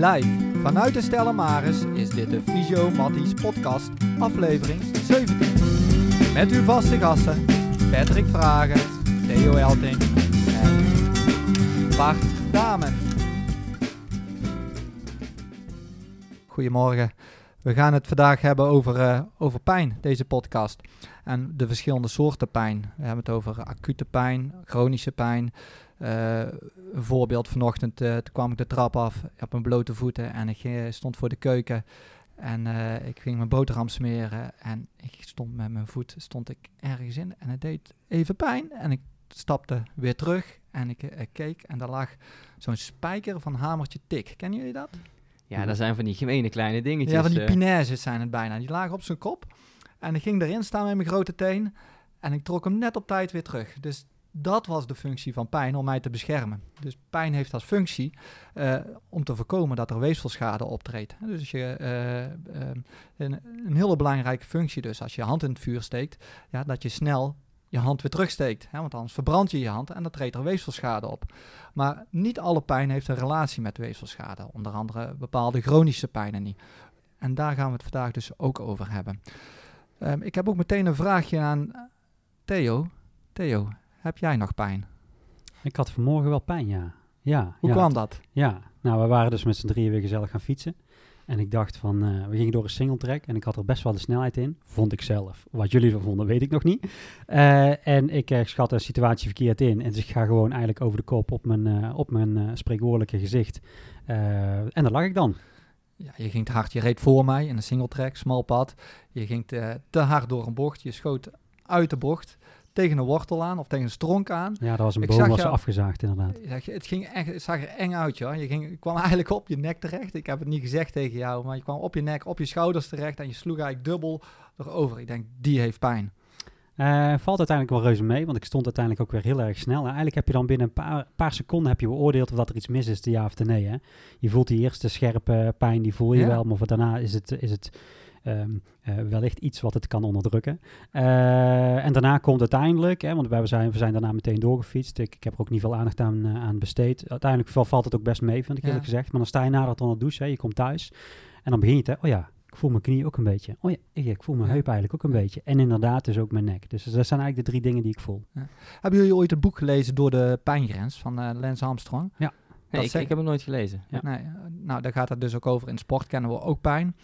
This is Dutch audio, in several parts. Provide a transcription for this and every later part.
Live vanuit de Stella Maris is dit de Fysio Matties podcast, aflevering 17. Met uw vaste gasten Patrick Vragen, Theo Elting en Bart Damen. Goedemorgen. We gaan het vandaag hebben over, eh, over pijn, deze podcast. En de verschillende soorten pijn. We hebben het over acute pijn, chronische pijn. Eh, een voorbeeld vanochtend, eh, toen kwam ik de trap af op mijn blote voeten en ik eh, stond voor de keuken. En ik ging mijn boterham smeren en ik stond met mijn voet stond ik ergens in en het deed even pijn. En ik stapte weer terug en ik keek en daar lag zo'n spijker van hamertje tik. Kennen jullie dat? Ja, dat zijn van die gemene kleine dingetjes. Ja, van die pinaises zijn het bijna. Die lagen op zijn kop. En ik ging erin staan met mijn grote teen. En ik trok hem net op tijd weer terug. Dus dat was de functie van pijn, om mij te beschermen. Dus pijn heeft als functie eh, om te voorkomen dat er weefselschade optreedt. Dus je, eh, eh, een, een hele belangrijke functie dus, als je je hand in het vuur steekt, ja, dat je snel je hand weer terugsteekt. Hè? Want anders verbrand je je hand en dan treedt er weefselschade op. Maar niet alle pijn heeft een relatie met weefselschade. Onder andere bepaalde chronische pijnen niet. En daar gaan we het vandaag dus ook over hebben. Ehm, ik heb ook meteen een vraagje aan Theo. Theo, heb jij nog pijn? Ik had vanmorgen wel pijn, ja. Ja, Hoe ja, kwam dat? Ja, nou, we waren dus met z'n drieën weer gezellig gaan fietsen. En ik dacht van, eh, we gingen door een singletrack en ik had er best wel de snelheid in. Vond ik zelf. Wat jullie ervan vonden, weet ik nog niet. Eh, en ik eh, schat een situatie verkeerd in. En dus ik ga gewoon eigenlijk over de kop op mijn, op mijn spreekwoordelijke gezicht. En daar lag ik dan. Ja, je ging te hard, je reed voor mij in een singletrack, smal pad. Je ging te, te hard door een bocht, je schoot uit de bocht tegen een wortel aan of tegen een stronk aan. Ja, dat was een Ik boom was jou- afgezaagd inderdaad. Het, ging echt, het zag er eng uit, joh. Je, ging, je kwam eigenlijk op je nek terecht. Ik heb het niet gezegd tegen jou, maar je kwam op je nek, op je schouders terecht en je sloeg eigenlijk dubbel erover. Ik denk, die heeft pijn. Eh, valt uiteindelijk wel reuze mee, want ik stond uiteindelijk ook weer heel erg snel. En eigenlijk heb je dan binnen een paar, paar seconden heb je beoordeeld of dat er iets mis is, de ja of de nee. Hè? Je voelt die eerste scherpe pijn, die voel je Ja. wel, maar daarna is het, is het ehm, eh, wellicht iets wat het kan onderdrukken. Eh, en daarna komt uiteindelijk, hè, want we zijn, we zijn daarna meteen doorgefietst. Ik, ik heb er ook niet veel aandacht aan, eh, aan besteed. Uiteindelijk val- valt het ook best mee, vind ik Ja. eerlijk gezegd. Maar dan sta je nadat onder de douche, hè, je komt thuis en dan begin je te, oh ja, ik voel mijn knie ook een beetje. Oh ja, ik, ik voel mijn Ja. heup eigenlijk ook een beetje. En inderdaad dus ook mijn nek. Dus dat zijn eigenlijk de drie dingen die ik voel. Hebben jullie ooit het boek gelezen door de pijngrens van eh, Lance Armstrong? Nee, Dat ik, heb het nooit gelezen. Ja. Nee, nou, daar gaat het dus ook over. In sport kennen we ook pijn.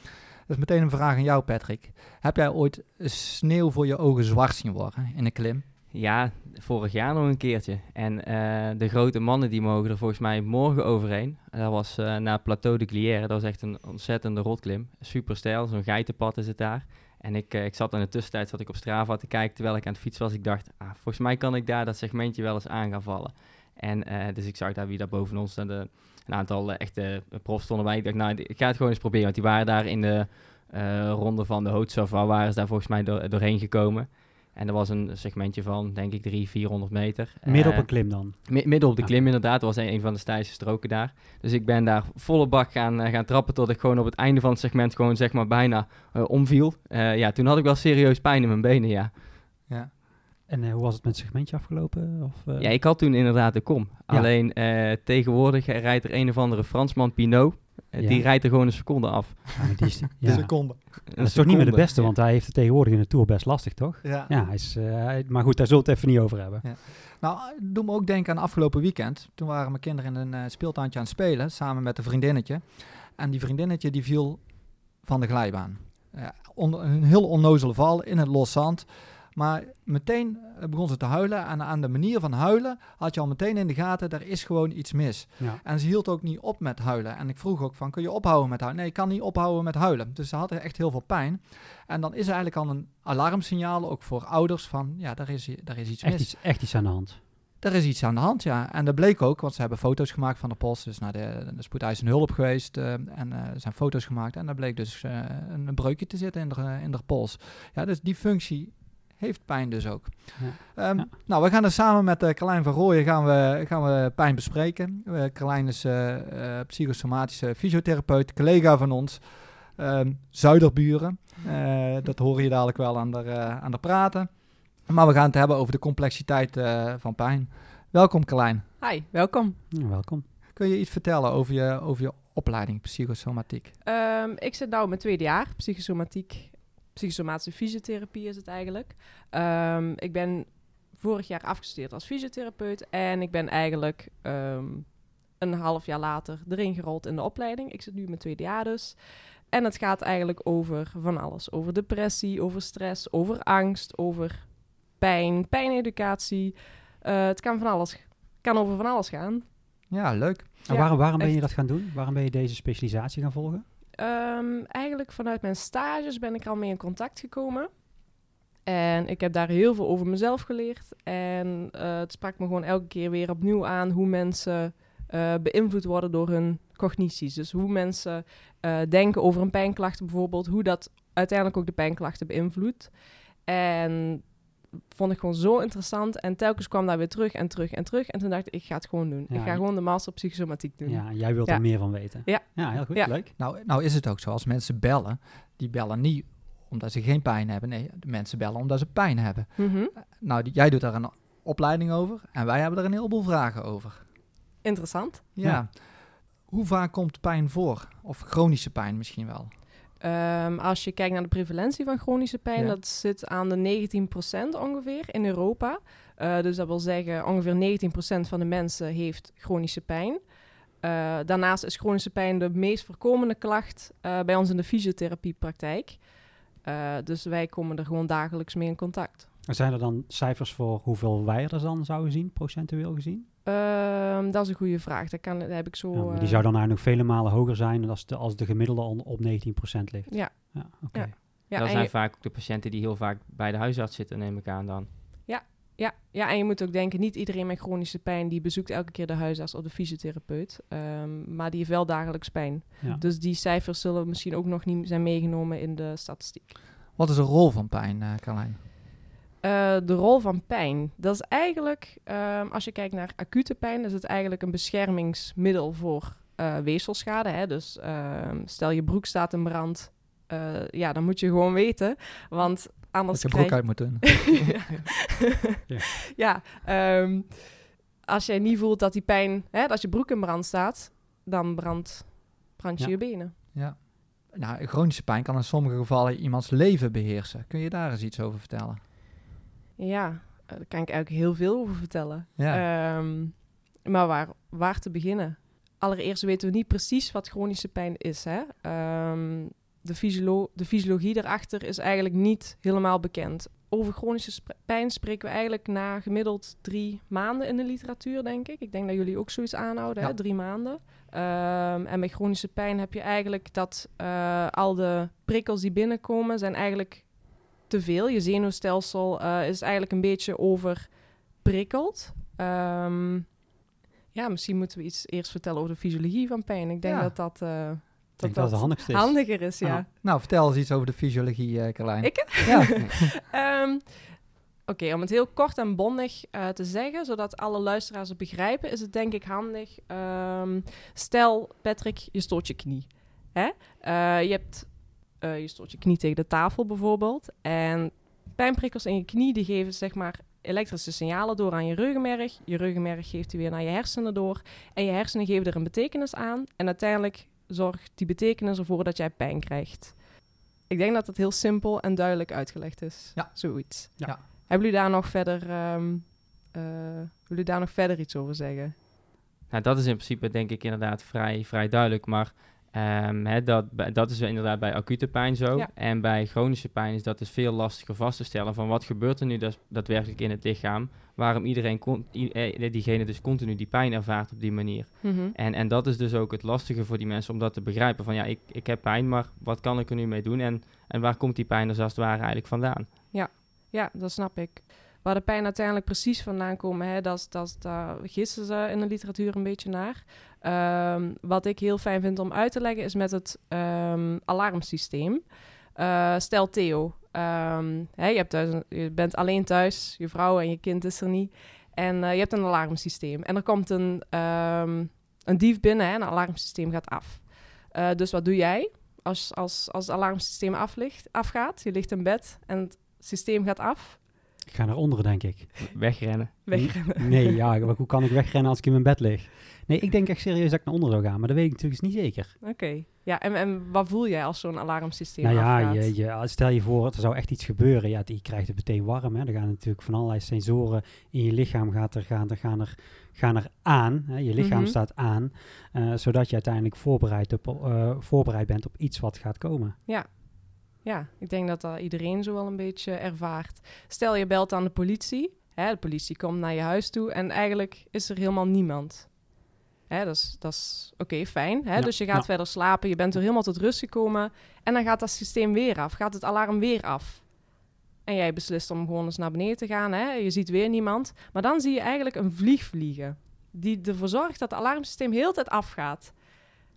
Dat meteen een vraag aan jou, Patrick. Heb jij ooit sneeuw voor je ogen zwart zien worden in een klim? Ja, vorig jaar nog een keertje. En eh, de grote mannen die mogen er volgens mij morgen overheen. Dat was eh naar Plateau de Glière. Dat was echt een ontzettende rotklim. Super stijl, zo'n geitenpad is het daar. En ik, eh, ik zat in de tussentijd zat ik op Strava te kijken terwijl ik aan het fietsen was. Ik dacht, ah, volgens mij kan ik daar dat segmentje wel eens aan gaan vallen. En dus ik zag daar wie daar boven ons en de, een aantal eh, echte profs stonden bij. Ik dacht, nou, ik ga het gewoon eens proberen. Want die waren daar in de eh, ronde van de Hootsava, waren ze daar volgens mij door, doorheen gekomen. En er was een segmentje van, denk ik, 300, 400 meter. Midden op Eh, een klim dan. Mi- midden op de Ja. klim inderdaad, dat was een, een van de stijlste stroken daar. Dus ik ben daar volle bak gaan, eh, gaan trappen tot ik gewoon op het einde van het segment gewoon zeg maar bijna eh, omviel. Eh, ja, toen had ik wel serieus pijn in mijn benen, ja. Ja. En eh, hoe was het met het segmentje afgelopen? Of, eh? Ja, ik had toen inderdaad de kom. Ja. Alleen eh, tegenwoordig rijdt er een of andere Fransman, Pinot, Ja. die rijdt er gewoon een seconde af. Ja, die is, De ja. seconde. Dat is toch niet meer de beste, want hij heeft het tegenwoordig in de Tour best lastig, toch? Ja. Ja, hij is, eh, hij- maar goed, daar zullen we het even niet over hebben. Nou, doe me ook denken aan afgelopen weekend. Toen waren mijn kinderen in een eh, speeltuintje aan het spelen, samen met een vriendinnetje. En die vriendinnetje die viel van de glijbaan. Onder, een heel onnozele val in het los zand. Maar meteen eh, begon ze te huilen. En aan de manier van huilen had je al meteen in de gaten, er is gewoon iets mis. Ja. En ze hield ook niet op met huilen. En ik vroeg ook van, kun je ophouden met huilen? Nee, ik kan niet ophouden met huilen. Dus ze had echt heel veel pijn. En dan is er eigenlijk al een alarmsignaal, ook voor ouders, van ja, daar is, daar is iets Echt, mis. iets, echt iets aan de hand. Er is iets aan de hand, ja. En dat bleek ook, want ze hebben foto's gemaakt van de post. Dus naar de, de spoedeisende hulp geweest. eh, en er zijn foto's gemaakt. En daar bleek dus een, een breukje te zitten in de, in de pols. Ja, dus die functie heeft pijn dus ook. Ja. Ehm, Ja. Nou, we gaan er samen met uh, Carlijn van Rooyen gaan we, gaan we pijn bespreken. Uh, Carlijn is eh, eh, psychosomatische fysiotherapeut, collega van ons. Ehm, zuiderburen. Eh, dat hoor je dadelijk wel aan de, eh, aan de praten. Maar we gaan het hebben over de complexiteit eh, van pijn. Welkom Carlijn. Hi, welkom. Ja, welkom. Kun je iets vertellen over je, over je opleiding psychosomatiek? Ehm, ik zit nou in mijn tweede jaar, psychosomatiek. Psychosomatische fysiotherapie is het eigenlijk. Ehm, ik ben vorig jaar afgestudeerd als fysiotherapeut. En ik ben eigenlijk ehm, een half jaar later erin gerold in de opleiding. Ik zit nu in mijn tweede jaar dus. En het gaat eigenlijk over van alles. Over depressie, over stress, over angst, over pijn, pijneducatie. Uh, het kan van alles, kan over van alles gaan. Ja, leuk. En waarom, waarom ben je dat gaan doen? Waarom ben je deze specialisatie gaan volgen? Um, eigenlijk vanuit mijn stages ben ik al mee in contact gekomen. En ik heb daar heel veel over mezelf geleerd. En uh, het sprak me gewoon elke keer weer opnieuw aan hoe mensen uh, beïnvloed worden door hun cognities. Dus hoe mensen uh, denken over een pijnklacht bijvoorbeeld, hoe dat uiteindelijk ook de pijnklachten beïnvloedt. En vond ik gewoon zo interessant. En telkens kwam daar weer terug en terug en terug. En toen dacht ik, ik ga het gewoon doen. ik ga gewoon de master psychosomatiek doen. Ja, jij wilt er meer van weten. Ja. Ja, heel goed, leuk. Nou, nou is het ook zo, als mensen bellen, die bellen niet omdat ze geen pijn hebben. Nee, de mensen bellen omdat ze pijn hebben. Mhm. Nou, jij doet daar een opleiding over en wij hebben er een heleboel vragen over. Interessant. Ja. Hoe vaak komt pijn voor? Of chronische pijn misschien wel? Um, als je kijkt naar de prevalentie van chronische pijn, dat zit aan de 19% ongeveer in Europa. Uh, dus dat wil zeggen, ongeveer 19% van de mensen heeft chronische pijn. Uh, daarnaast is chronische pijn de meest voorkomende klacht uh, bij ons in de fysiotherapiepraktijk. dus wij komen er gewoon dagelijks mee in contact. Zijn er dan cijfers voor hoeveel wij er dan zouden zien, procentueel gezien? Um, dat is een goede vraag. Dat, kan, dat heb ik zo. Ja, die zou dan eigenlijk nog vele malen hoger zijn als de, als de gemiddelde op 19% ligt. Ja. Ja. Okay. Ja. Ja, dat zijn vaak ook de patiënten die heel vaak bij de huisarts zitten, neem ik aan dan. Ja, ja, ja, en je moet ook denken, niet iedereen met chronische pijn die bezoekt elke keer de huisarts of de fysiotherapeut. Um, maar die heeft wel dagelijks pijn. Ja. Dus die cijfers zullen misschien ook nog niet zijn meegenomen in de statistiek. Wat is de rol van pijn, uh, Carlijn? Uh, de rol van pijn. Dat is eigenlijk, um, als je kijkt naar acute pijn, is het eigenlijk een beschermingsmiddel voor uh, weefselschade. Hè? Dus uh, stel je broek staat in brand, uh, ja, dan moet je gewoon weten, want anders dat je broek uit moet doen. ja, ja um, als jij niet voelt dat die pijn, hè, als je broek in brand staat, dan brand, brand je ja. je benen. Ja. Nou, chronische pijn kan in sommige gevallen iemands leven beheersen. Kun je daar eens iets over vertellen? Ja, daar kan ik eigenlijk heel veel over vertellen. Ja. Um, maar waar, waar te beginnen? Allereerst weten we niet precies wat chronische pijn is. Hè? Um, de, fysiolo de fysiologie daarachter is eigenlijk niet helemaal bekend. Over chronische sp pijn spreken we eigenlijk na gemiddeld drie maanden in de literatuur, denk ik. Ik denk dat jullie ook zoiets aanhouden, ja. hè? drie maanden. Um, en bij chronische pijn heb je eigenlijk dat uh, al de prikkels die binnenkomen zijn eigenlijk te veel. Je zenuwstelsel uh, is eigenlijk een beetje overprikkeld. Um, ja, misschien moeten we iets eerst vertellen over de fysiologie van pijn. Ik denk ja. dat dat, uh, ik dat, denk dat, dat handigste is. handiger is. Ja. Nou, nou, vertel eens iets over de fysiologie, uh, Carlijn. Ik? Ja. um, Oké, okay, om het heel kort en bondig uh, te zeggen, zodat alle luisteraars het begrijpen, is het denk ik handig. Um, stel, Patrick, je stoot je knie. Hè? Uh, je hebt uh, je stoot je knie tegen de tafel bijvoorbeeld. En pijnprikkels in je knie die geven zeg maar elektrische signalen door aan je ruggenmerg. Je ruggenmerg geeft die weer naar je hersenen door. En je hersenen geven er een betekenis aan. En uiteindelijk zorgt die betekenis ervoor dat jij pijn krijgt. Ik denk dat het heel simpel en duidelijk uitgelegd is. Ja. Zoiets. Ja. ja. Hebben jullie daar nog verder, um, uh, jullie daar nog verder iets over zeggen? Nou, dat is in principe denk ik inderdaad vrij, vrij duidelijk. Maar Um, he, dat, dat is inderdaad bij acute pijn zo. Ja. En bij chronische pijn is dat dus veel lastiger vast te stellen van wat gebeurt er nu dus daadwerkelijk in het lichaam. Waarom iedereen, eh, diegene dus continu die pijn ervaart op die manier. Mm -hmm. en, en dat is dus ook het lastige voor die mensen om dat te begrijpen. Van ja, ik, ik heb pijn, maar wat kan ik er nu mee doen? En, en waar komt die pijn dus als het ware eigenlijk vandaan? Ja, ja dat snap ik. Waar de pijn uiteindelijk precies vandaan komt, hè, dat, dat, daar gissen ze in de literatuur een beetje naar. Um, wat ik heel fijn vind om uit te leggen is met het um, alarmsysteem. Uh, stel Theo, um, hè, je, hebt je bent alleen thuis, je vrouw en je kind is er niet. En uh, je hebt een alarmsysteem. En er komt een, een dief binnen en het alarmsysteem gaat af. Uh, dus wat doe jij als, als, als het alarmsysteem afgaat? Je ligt in bed en het systeem gaat af. Ik ga naar onderen, denk ik. Wegrennen. Wegrennen. Nee, ja, maar hoe kan ik wegrennen als ik in mijn bed lig? Nee, ik denk echt serieus dat ik naar onder zou gaan, maar dat weet ik natuurlijk niet zeker. Oké. Ja, en, en wat voel jij als zo'n alarmsysteem nou ja, je, je, stel je voor, er zou echt iets gebeuren. Ja, die krijgt het meteen warm. Hè. Er gaan natuurlijk van allerlei sensoren in je lichaam gaat er, gaan, er, gaan, er, gaan er aan. Hè. Je lichaam Mhm. staat aan, eh, zodat je uiteindelijk voorbereid, op, eh, voorbereid bent op iets wat gaat komen. Ja, ik denk dat dat iedereen zo wel een beetje ervaart. Stel je belt aan de politie. Hè, de politie komt naar je huis toe en eigenlijk is er helemaal niemand. Hè, dat is, dat is oké, fijn. Hè? Ja, Dus je gaat ja. verder slapen, je bent er helemaal tot rust gekomen. En dan gaat dat systeem weer af, gaat het alarm weer af. En jij beslist om gewoon eens naar beneden te gaan. Hè? Je ziet weer niemand. Maar dan zie je eigenlijk een vlieg vliegen. Die ervoor zorgt dat het alarmsysteem heel de tijd afgaat.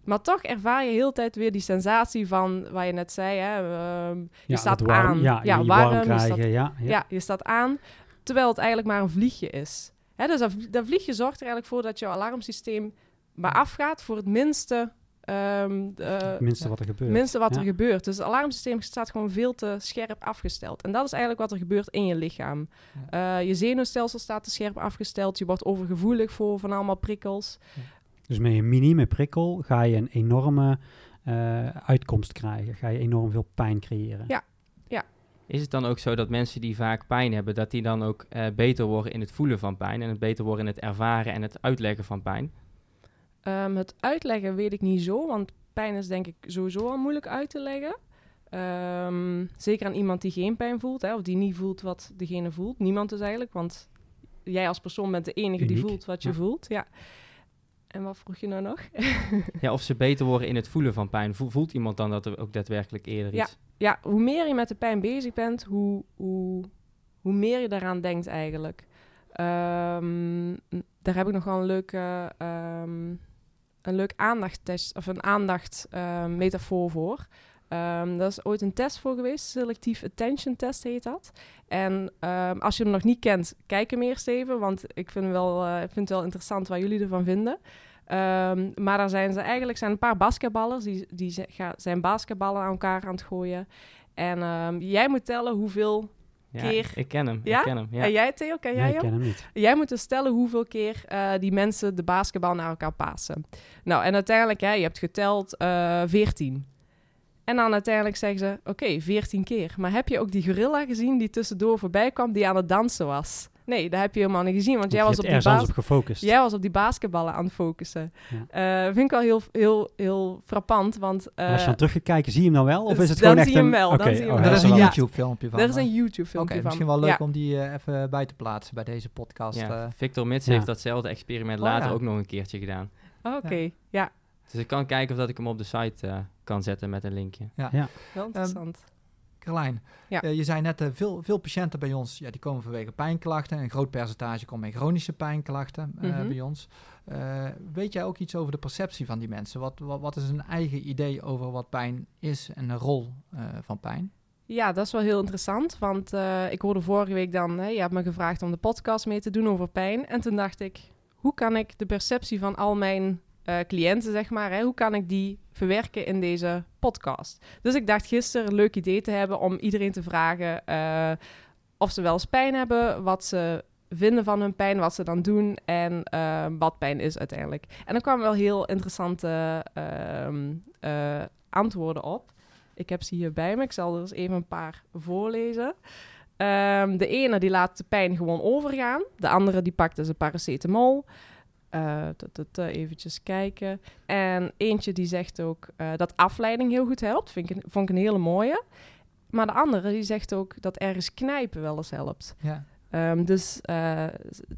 Maar toch ervaar je heel de tijd weer die sensatie van, waar je net zei, hè, ehm, je Ja, staat warm, aan. Ja, Ja, je warm, warm je staat- krijgen. ja, ja. ja. je staat aan, terwijl het eigenlijk maar een vliegje is. Hè, dus dat, vlie- dat vliegje zorgt er eigenlijk voor dat jouw alarmsysteem maar afgaat voor het minste, ehm, eh, Het minste wat er gebeurt. minste wat er gebeurt. Dus het alarmsysteem staat gewoon veel te scherp afgesteld. En dat is eigenlijk wat er gebeurt in je lichaam. Eh, je zenuwstelsel staat te scherp afgesteld. Je wordt overgevoelig voor van allemaal prikkels. Dus met een minieme prikkel ga je een enorme eh, uitkomst krijgen. Ga je enorm veel pijn creëren. Ja. Is het dan ook zo dat mensen die vaak pijn hebben, dat die dan ook eh, beter worden in het voelen van pijn en het beter worden in het ervaren en het uitleggen van pijn? Ehm, het uitleggen weet ik niet zo, want pijn is denk ik sowieso al moeilijk uit te leggen. Ehm, zeker aan iemand die geen pijn voelt, hè, of die niet voelt wat degene voelt. Niemand is eigenlijk, want jij als persoon bent de enige die voelt wat je ja. voelt. Ja. En wat vroeg je nou nog? Ja, of ze beter worden in het voelen van pijn. Vo- Voelt iemand dan dat er ook daadwerkelijk eerder Ja. iets? ja, hoe meer je met de pijn bezig bent, hoe, hoe, hoe meer je daaraan denkt eigenlijk. Ehm, daar heb ik nog wel een leuke, ehm, een leuk aandachttest of een aandacht ehm, metafoor voor. Ehm, dat is ooit een test voor geweest, selectief attention test heet dat. En ehm, als je hem nog niet kent, kijk hem eerst even, want ik vind, hem wel, eh, ik vind het wel interessant wat jullie ervan vinden. Ehm, maar daar zijn ze eigenlijk zijn een paar basketballers die, die zijn basketballen aan elkaar aan het gooien. En ehm, jij moet tellen hoeveel. Ja, Keer. Ik ken hem. Ja? Ik ken hem. Ja. En jij, Theo, ken jij Nee, ik hem? ken hem niet. Jij moet dus stellen hoeveel keer eh, die mensen de basketbal naar elkaar passen. Nou, en uiteindelijk, hè, je hebt geteld eh 14. En dan uiteindelijk zeggen ze, oké, 14 keer. Maar heb je ook die gorilla gezien die tussendoor voorbij kwam, die aan het dansen was? Nee, dat heb je helemaal niet gezien, want Want jij was, op die baas- op gefocust. jij was op die basketballen aan het focussen. Eh, vind ik wel heel, heel, heel frappant, want... Als je eh, dan terug gaat kijken, zie je hem nou wel? Of is het dan gewoon echt zie je een... hem wel, dan Oké, zie je oh, hem er wel. is een Ja. YouTube-filmpje van. er is een YouTube-filmpje Oké, van. misschien wel leuk Ja. om die eh, even bij te plaatsen bij deze podcast. Ja. Victor Mits Ja. heeft datzelfde experiment Oh, later ja. ook nog een keertje gedaan. Oh, Oké, ja. Dus ik kan kijken of dat ik hem op de site eh, kan zetten met een linkje. wel interessant. Carlijn, Ja. eh, je zei net, eh, veel, veel patiënten bij ons, ja, die komen vanwege pijnklachten. Een groot percentage komt met chronische pijnklachten eh, Mhm. bij ons. Eh, weet jij ook iets over de perceptie van die mensen? Wat, wat, wat is een eigen idee over wat pijn is en de rol eh, van pijn? Ja, dat is wel heel interessant. Want eh, ik hoorde vorige week dan, hè, je hebt me gevraagd om de podcast mee te doen over pijn. En toen dacht ik, hoe kan ik de perceptie van al mijn eh, cliënten, zeg maar, hè, hoe kan ik die verwerken in deze podcast? Dus ik dacht gisteren een leuk idee te hebben om iedereen te vragen eh, of ze wel eens pijn hebben, wat ze vinden van hun pijn, wat ze dan doen en eh, wat pijn is uiteindelijk. En er kwamen wel heel interessante ehm, eh, antwoorden op. Ik heb ze hier bij me. Ik zal er eens even een paar voorlezen. Ehm, de ene die laat de pijn gewoon overgaan. De andere die pakt dus paracetamol. T- eventjes kijken. En eentje die zegt ook eh, dat afleiding heel goed helpt. Vind ik, vond ik een hele mooie. Maar de andere die zegt ook dat ergens knijpen wel eens helpt. Ja. Ehm, dus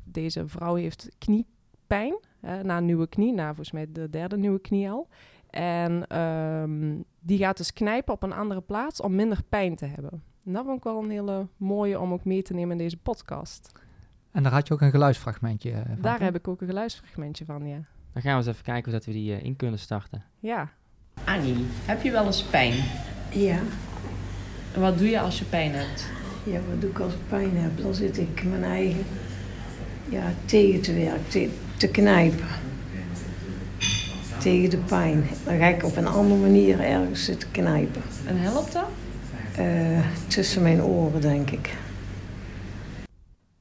deze vrouw heeft kniepijn. na een nieuwe knie. Na volgens mij de derde nieuwe knie al. En ehm, die gaat dus knijpen op een andere plaats om minder pijn te hebben. En dat vond ik wel een hele mooie om ook mee te nemen in deze podcast. En daar had je ook een geluidsfragmentje eh, van. Daar heb ik ook een geluidsfragmentje van, ja. Dan gaan we eens even kijken of dat we die eh, in kunnen starten. Ja, Annie, heb je wel eens pijn? Ja, En wat doe je als je pijn hebt? ja, wat doe ik als ik pijn heb? Dan zit ik mijn eigen ja, tegen te werken, te, te knijpen. Tegen de pijn. Dan ga ik op een andere manier ergens zitten knijpen. En helpt dat? Eh, tussen mijn oren, denk ik.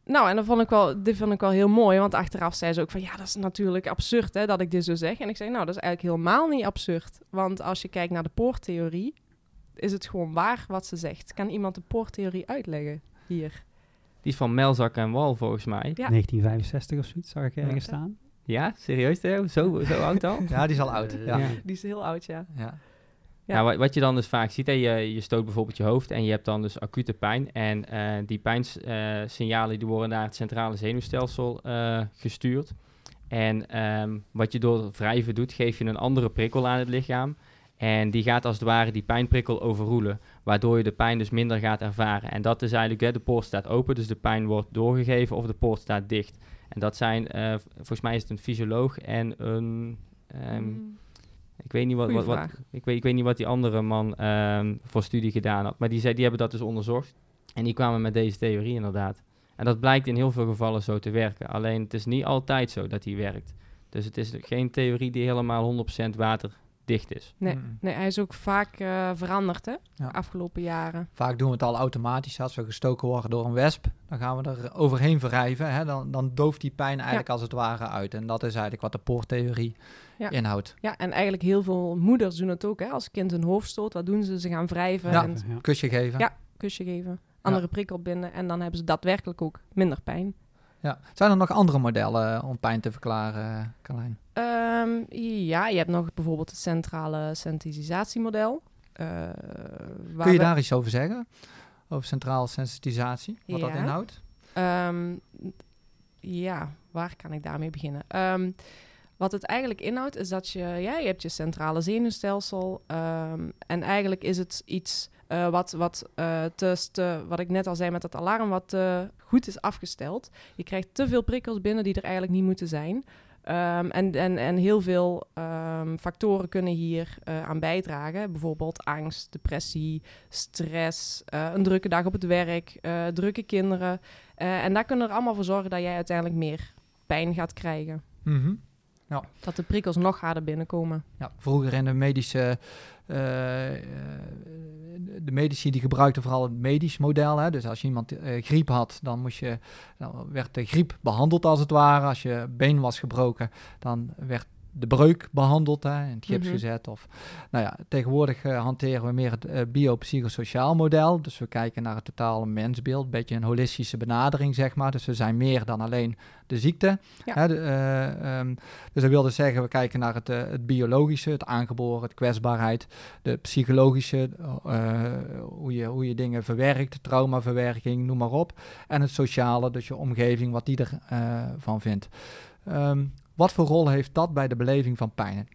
Nou, en dat vond ik wel, dit vond ik wel heel mooi, want achteraf zei ze ook van, ja, dat is natuurlijk absurd hè, dat ik dit zo zeg. En ik zei, nou, dat is eigenlijk helemaal niet absurd. Want als je kijkt naar de poortheorie, is het gewoon waar wat ze zegt. Kan iemand de poortheorie uitleggen hier? Die is van Melzak en Wal volgens mij. Ja. 1965 of zoiets, zag ik ergens Ja. staan. Ja, serieus Theo? Zo, zo oud al? Ja, die is al oud. Ja. ja. Die is heel oud, ja. Ja. Ja. Nou, wat, wat je dan dus vaak ziet, hè, je, je stoot bijvoorbeeld je hoofd en je hebt dan dus acute pijn. En eh, die pijnsignalen die worden naar het centrale zenuwstelsel eh, gestuurd. En ehm, wat je door wrijven doet, geef je een andere prikkel aan het lichaam. En die gaat als het ware die pijnprikkel overroelen, waardoor je de pijn dus minder gaat ervaren. En dat is eigenlijk, hè, de poort staat open, dus de pijn wordt doorgegeven of de poort staat dicht. En dat zijn, eh, volgens mij is het een fysioloog en een... ehm, Mm. Ik weet niet wat, wat, ik, weet, ik weet niet wat die andere man ehm, voor studie gedaan had. Maar die, zei, die hebben dat dus onderzocht. En die kwamen met deze theorie inderdaad. En dat blijkt in heel veel gevallen zo te werken. Alleen het is niet altijd zo dat die werkt. Dus het is geen theorie die helemaal 100% waterdicht is. Nee, Mm. nee, hij is ook vaak eh, veranderd, hè, Ja. de afgelopen jaren. Vaak doen we het al automatisch. Als we gestoken worden door een wesp, dan gaan we er overheen wrijven. Hè? Dan, dan dooft die pijn eigenlijk als het ware uit. En dat is eigenlijk wat de poortheorie Ja. inhoudt. Ja, en eigenlijk heel veel moeders doen het ook, hè. Als kind een hoofd stoot, wat doen ze? Ze gaan wrijven Ja. en Ja. Kusje geven. Ja. kusje geven, andere prikkel binden en dan hebben ze daadwerkelijk ook minder pijn. Ja. Zijn er nog andere modellen om pijn te verklaren, Carlijn? Ehm, ja, je hebt nog bijvoorbeeld het centrale sensitisatiemodel. eh, waar Kun je we- daar iets over zeggen? Over centraal sensitisatie, wat dat inhoudt? Ehm, ja, waar kan ik daarmee beginnen? Ehm, wat het eigenlijk inhoudt is dat je, ja, je hebt je centrale zenuwstelsel ehm, en eigenlijk is het iets eh, wat, wat, eh, te, wat ik net al zei met dat alarm, wat te goed is afgesteld. Je krijgt te veel prikkels binnen die er eigenlijk niet moeten zijn. Ehm, en, en, en heel veel ehm, factoren kunnen hier aan bijdragen. Bijvoorbeeld angst, depressie, stress, een drukke dag op het werk, drukke kinderen. En daar kunnen er allemaal voor zorgen dat jij uiteindelijk meer pijn gaat krijgen. Mhm. Dat de prikkels nog harder binnenkomen. Ja, vroeger in de medische, eh, eh, de medici die gebruikten vooral het medisch model. Hè? Dus als je iemand eh, griep had, dan, moest je, dan werd de griep behandeld als het ware. Als je been was gebroken, dan werd de breuk behandeld, hè, in het gips Mhm. gezet. Of, nou ja, tegenwoordig eh, hanteren we meer het eh, biopsychosociaal model. Dus we kijken naar het totale mensbeeld, een beetje een holistische benadering, zeg maar. Dus we zijn meer dan alleen de ziekte. Ja. Hè, de, eh, ehm, dus dat wil dus zeggen, we kijken naar het, het biologische, het aangeboren, het kwetsbaarheid, de psychologische, hoe, je, hoe je dingen verwerkt, traumaverwerking, noem maar op. En het sociale, dus je omgeving, wat die ervan van vindt. Ehm, wat voor rol heeft dat bij de beleving van pijn?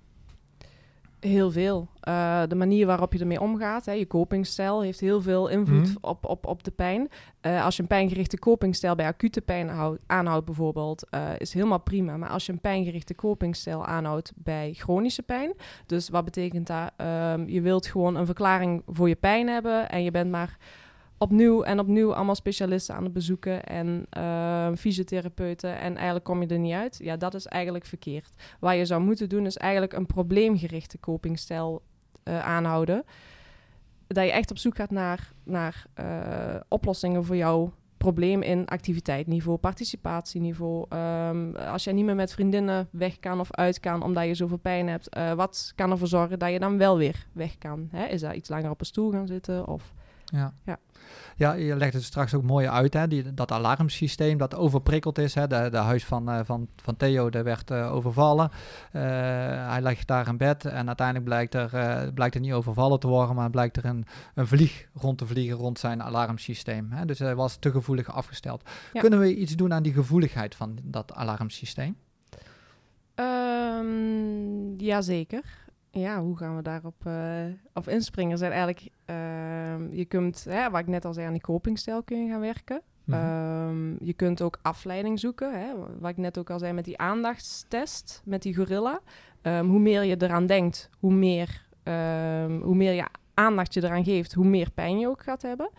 Heel veel. Eh, de manier waarop je ermee omgaat, hè, je copingstijl, heeft heel veel invloed Mhm. op, op, op de pijn. Eh, als je een pijngerichte copingstijl bij acute pijn houdt, aanhoudt bijvoorbeeld, eh, is helemaal prima. Maar als je een pijngerichte copingstijl aanhoudt bij chronische pijn, dus wat betekent dat? Ehm, je wilt gewoon een verklaring voor je pijn hebben en je bent maar opnieuw en opnieuw allemaal specialisten aan het bezoeken en ehm, fysiotherapeuten en eigenlijk kom je er niet uit. Ja, dat is eigenlijk verkeerd. Wat je zou moeten doen is eigenlijk een probleemgerichte copingstijl eh, aanhouden. Dat je echt op zoek gaat naar, naar eh, oplossingen voor jouw probleem in activiteitsniveau, participatieniveau. Ehm, als jij niet meer met vriendinnen weg kan of uit kan omdat je zoveel pijn hebt, eh, wat kan ervoor zorgen dat je dan wel weer weg kan? Hè? Is dat iets langer op een stoel gaan zitten? Of... Ja. Ja. Ja, je legt het straks ook mooi uit, hè? Die, dat alarmsysteem dat overprikkeld is. Hè? De, de huis van, eh, van, van Theo daar werd eh, overvallen. Eh, hij ligt daar in bed en uiteindelijk blijkt er, blijkt er niet overvallen te worden, maar blijkt er een, een vlieg rond te vliegen rond zijn alarmsysteem. Hè? Dus hij was te gevoelig afgesteld. Ja. Kunnen we iets doen aan die gevoeligheid van dat alarmsysteem? Um, jazeker. Ja, hoe gaan we daarop op inspringen? Er Zijn eigenlijk, ehm, je kunt, hè, wat ik net al zei, aan die copingstijl kun je gaan werken. Mhm. Ehm, je kunt ook afleiding zoeken. Hè? Wat ik net ook al zei met die aandachtstest, met die gorilla. Ehm, hoe meer je eraan denkt, hoe meer, hoe meer je aandacht je eraan geeft, hoe meer pijn je ook gaat hebben.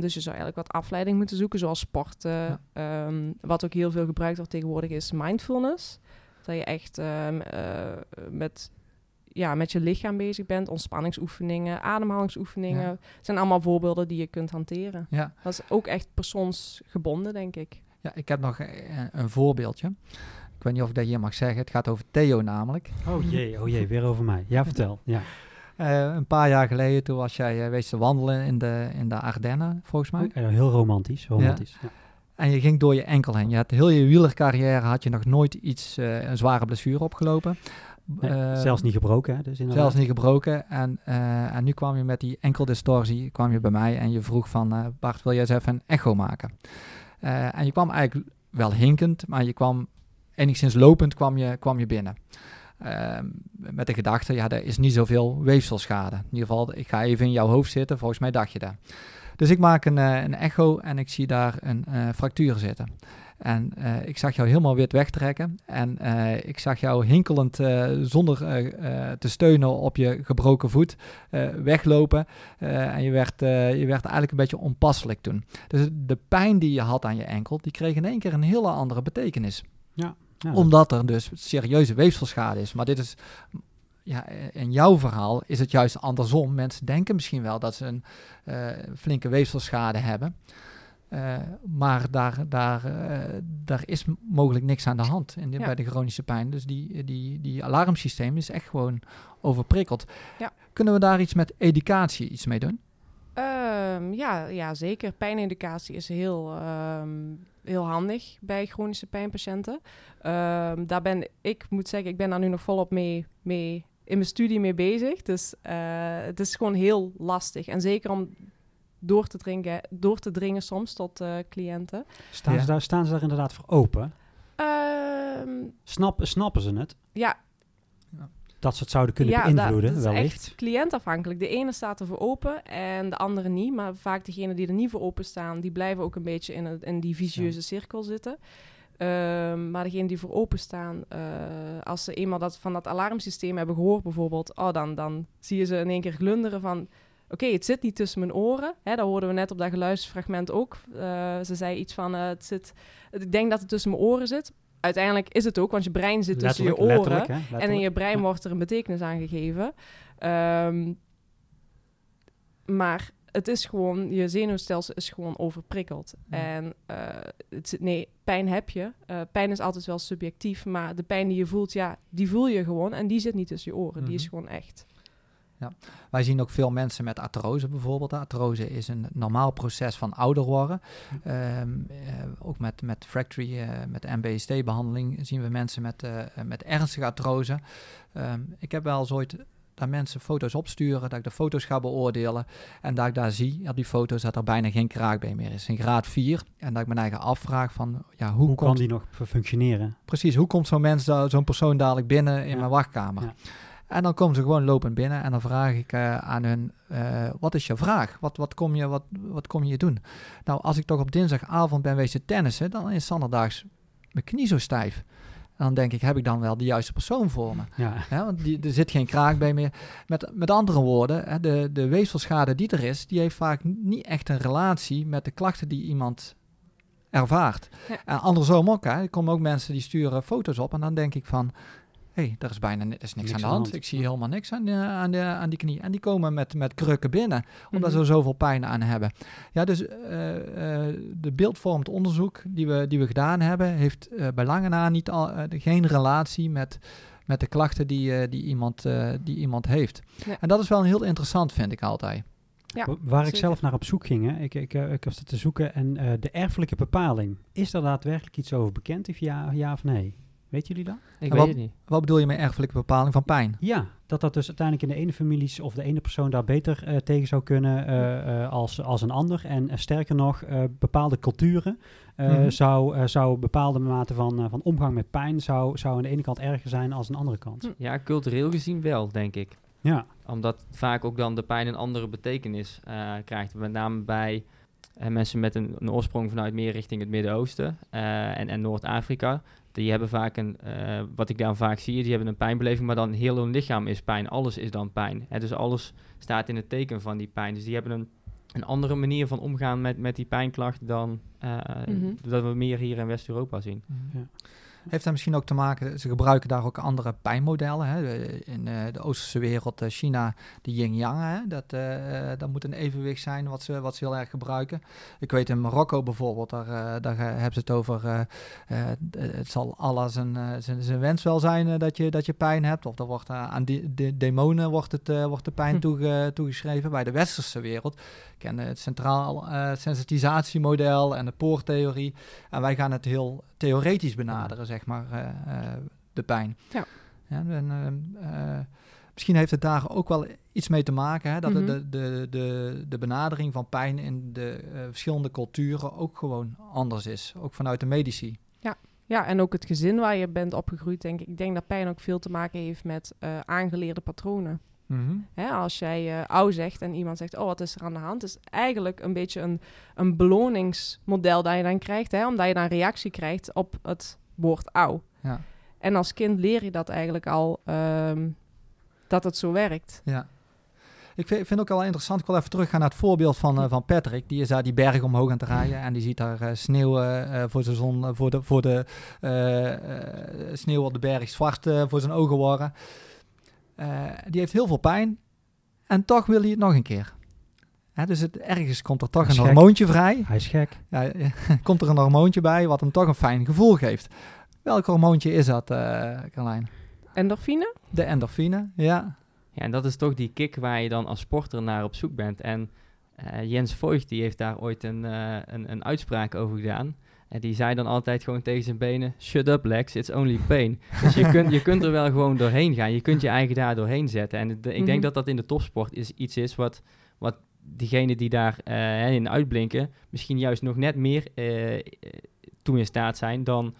Dus je zou eigenlijk wat afleiding moeten zoeken, zoals sporten. Ja. Wat ook heel veel gebruikt wordt tegenwoordig is mindfulness. Dat je echt ehm, eh, met ja, met je lichaam bezig bent. Ontspanningsoefeningen, ademhalingsoefeningen. zijn allemaal voorbeelden die je kunt hanteren. Ja. Dat is ook echt persoonsgebonden, denk ik. Ja, ik heb nog eh, een voorbeeldje. Ik weet niet of ik dat hier mag zeggen. Het gaat over Theo namelijk. Oh jee, oh jee, weer over mij. Ja, vertel. Ja. Eh, een paar jaar geleden, toen was jij uh, wees te wandelen in de, in de Ardennen, volgens mij. Heel romantisch, romantisch. Ja. Ja. En je ging door je enkel heen. Je had heel je wielercarrière had je nog nooit iets, uh, een zware blessure opgelopen. Nee, zelfs niet gebroken, hè? Dus zelfs niet gebroken. En, en nu kwam je met die enkeldistorsie, kwam je bij mij en je vroeg van, Bart, wil jij eens even een echo maken? en je kwam eigenlijk wel hinkend, maar je kwam enigszins lopend kwam je, kwam je binnen. Uh, met de gedachte, ja, er is niet zoveel weefselschade. In ieder geval, ik ga even in jouw hoofd zitten, volgens mij dacht je dat. Dus ik maak een, uh, een echo en ik zie daar een uh, fractuur zitten. En uh, ik zag jou helemaal wit wegtrekken. En ik zag jou hinkelend, zonder te steunen op je gebroken voet, weglopen. en je werd, je werd eigenlijk een beetje onpasselijk toen. Dus de pijn die je had aan je enkel, die kreeg in één keer een hele andere betekenis. Ja. Ja, Omdat er dus serieuze weefselschade is. Maar dit is, ja, in jouw verhaal is het juist andersom. Mensen denken misschien wel dat ze een uh, flinke weefselschade hebben. Uh, maar daar, daar, uh, daar is mogelijk niks aan de hand in de, ja. bij de chronische pijn. Dus die, die, die alarmsysteem is echt gewoon overprikkeld. Ja. Kunnen we daar iets met educatie iets mee doen? Um, ja, ja, zeker. Pijneducatie is heel, um, heel handig bij chronische pijnpatiënten. Um, daar ben ik, moet zeggen, ik ben daar nu nog volop mee, mee in mijn studie mee bezig. Dus uh, het is gewoon heel lastig. En zeker om door te, drinken, door te dringen soms tot uh, cliënten. Staan, ja. ze daar, staan ze daar inderdaad voor open? Snap, snappen ze het? Ja, dat ze het zouden kunnen ja, beïnvloeden, dat, dat wellicht. is echt cliëntafhankelijk. De ene staat er voor open en de andere niet. Maar vaak degenen die er niet voor open staan, die blijven ook een beetje in, het, in die visieuze ja. cirkel zitten. Um, maar degenen die voor open staan, uh, als ze eenmaal dat, van dat alarmsysteem hebben gehoord bijvoorbeeld, oh, dan, dan zie je ze in één keer glunderen van... Oké, okay, het zit niet tussen mijn oren. Hè, dat hoorden we net op dat geluidsfragment ook. Uh, ze zei iets van, uh, het zit, ik denk dat het tussen mijn oren zit uiteindelijk is het ook, want je brein zit tussen je oren. En in je brein ja. wordt er een betekenis aan gegeven. Um, maar het is gewoon, je zenuwstelsel is gewoon overprikkeld. Ja. En uh, het, nee, pijn heb je. Uh, pijn is altijd wel subjectief, maar de pijn die je voelt, ja, die voel je gewoon. En die zit niet tussen je oren, die is gewoon echt. Ja. Wij zien ook veel mensen met artrose bijvoorbeeld. Artrose is een normaal proces van ouder worden. Um, uh, ook met, met fractory, uh, met MBST-behandeling zien we mensen met, uh, met ernstige artrose. Um, ik heb wel eens ooit dat mensen foto's opsturen, dat ik de foto's ga beoordelen en dat ik daar zie op die foto's dat er bijna geen kraakbeen meer is. In graad 4 en dat ik mijn eigen afvraag van, ja, hoe, hoe komt, kan die nog functioneren? Precies, hoe komt zo'n mens, zo'n persoon dadelijk binnen in ja. mijn wachtkamer? Ja. En dan komen ze gewoon lopend binnen en dan vraag ik uh, aan hun, uh, wat is je vraag? Wat, wat, kom je, wat, wat kom je doen? Nou, als ik toch op dinsdagavond ben wezen tennissen, dan is zondagdaags mijn knie zo stijf. En dan denk ik, heb ik dan wel de juiste persoon voor me? Ja. Ja, want die, er zit geen kraakbeen meer. Met, met andere woorden, hè, de, de weefselschade die er is, die heeft vaak niet echt een relatie met de klachten die iemand ervaart. Ja. En andersom ook, hè. er komen ook mensen die sturen foto's op en dan denk ik van hey, er is bijna er is niks, niks aan de hand. hand. Ik zie helemaal niks aan, de, aan, de, aan die knie. En die komen met, met krukken binnen, omdat mm-hmm. ze zoveel pijn aan hebben. Ja, dus uh, uh, de beeldvormend onderzoek die we, die we gedaan hebben, heeft uh, bij lange na niet al, geen relatie met, met de klachten die, die, iemand, die iemand heeft. Ja. En dat is wel heel interessant, vind ik altijd. Ja, Waar zeker. ik zelf naar op zoek ging, hè? ik, ik, ik was te zoeken, en de erfelijke bepaling, is er daadwerkelijk iets over bekend, of ja, ja of nee? Weet jullie dat? Ik wat, weet het niet. Wat bedoel je met erfelijke bepaling van pijn? Ja, dat dat dus uiteindelijk in de ene families of de ene persoon daar beter uh, tegen zou kunnen uh, uh, als, als een ander. En sterker nog, bepaalde culturen mm-hmm. zou, zou bepaalde mate van, van omgang met pijn zou, zou aan de ene kant erger zijn als aan de andere kant. Ja, cultureel gezien wel, denk ik. Ja. Omdat vaak ook dan de pijn een andere betekenis krijgt. Met name bij mensen met een, een, oorsprong vanuit meer richting het Midden-Oosten en, en Noord-Afrika die hebben vaak een, uh, wat ik dan vaak zie, die hebben een pijnbeleving, maar dan heel hun lichaam is pijn. Alles is dan pijn. Hè? Dus alles staat in het teken van die pijn. Dus die hebben een, een andere manier van omgaan met, met die pijnklacht dan uh, mm-hmm. dat we meer hier in West-Europa zien. Ja. Heeft daar misschien ook te maken, ze gebruiken daar ook andere pijnmodellen. Hè? In eh, de Oosterse wereld, eh, China, de yin-yang. Dat, eh, dat moet een evenwicht zijn wat ze, wat ze heel erg gebruiken. Ik weet in Marokko bijvoorbeeld, daar, daar hebben ze het over... het zal Allah zijn, zijn, zijn wens wel zijn dat, je, dat je pijn hebt. Of er wordt aan die, de demonen wordt, het, wordt de pijn Hm. toege- toegeschreven. Bij de westerse wereld kennen het centraal sensitisatiemodel en de poortheorie. En wij gaan het heel theoretisch benaderen, zeg maar, eh, eh, de pijn. Ja. en, ehm, eh, misschien heeft het daar ook wel iets mee te maken, hè, dat Mhm. de, de, de, de benadering van pijn in de verschillende culturen ook gewoon anders is. Ook vanuit de medici. Ja, en ook het gezin waar je bent opgegroeid, denk ik. Ik denk dat pijn ook veel te maken heeft met aangeleerde patronen. Hè, als jij eh oud zegt en iemand zegt, oh, wat is er aan de hand? is eigenlijk een beetje een, een beloningsmodel dat je dan krijgt, hè, omdat je dan reactie krijgt op het woord oud. Ja. En als kind leer je dat eigenlijk al, ehm, dat het zo werkt. Ja. Ik vind, ook wel interessant, ik wil even teruggaan naar het voorbeeld van, eh, van Patrick. Die is daar die berg omhoog aan het rijden en die ziet daar eh, sneeuw eh, voor zijn zon, voor de, voor de sneeuw op de berg zwart voor zijn ogen worden. Die heeft heel veel pijn en toch wil hij het nog een keer. Hè, dus het, ergens komt er toch een gek. hormoontje vrij. Hij is gek. Ja, komt er een hormoontje bij wat hem toch een fijn gevoel geeft. Welk hormoontje is dat, eh Carlijn? Endorfine? De endorfine, ja. Ja, en dat is toch die kick waar je dan als sporter naar op zoek bent. En eh, Jens Voigt die heeft daar ooit een, eh, een, een uitspraak over gedaan. En die zei dan altijd gewoon tegen zijn benen: Shut up, Lex, it's only pain. dus je kunt, je kunt er wel gewoon doorheen gaan. Je kunt je eigen daar doorheen zetten. En de- ik Mhm. denk dat dat in de topsport is, iets is wat, wat diegenen die daar eh, in uitblinken, misschien juist nog net meer eh, eh, toe in staat zijn dan,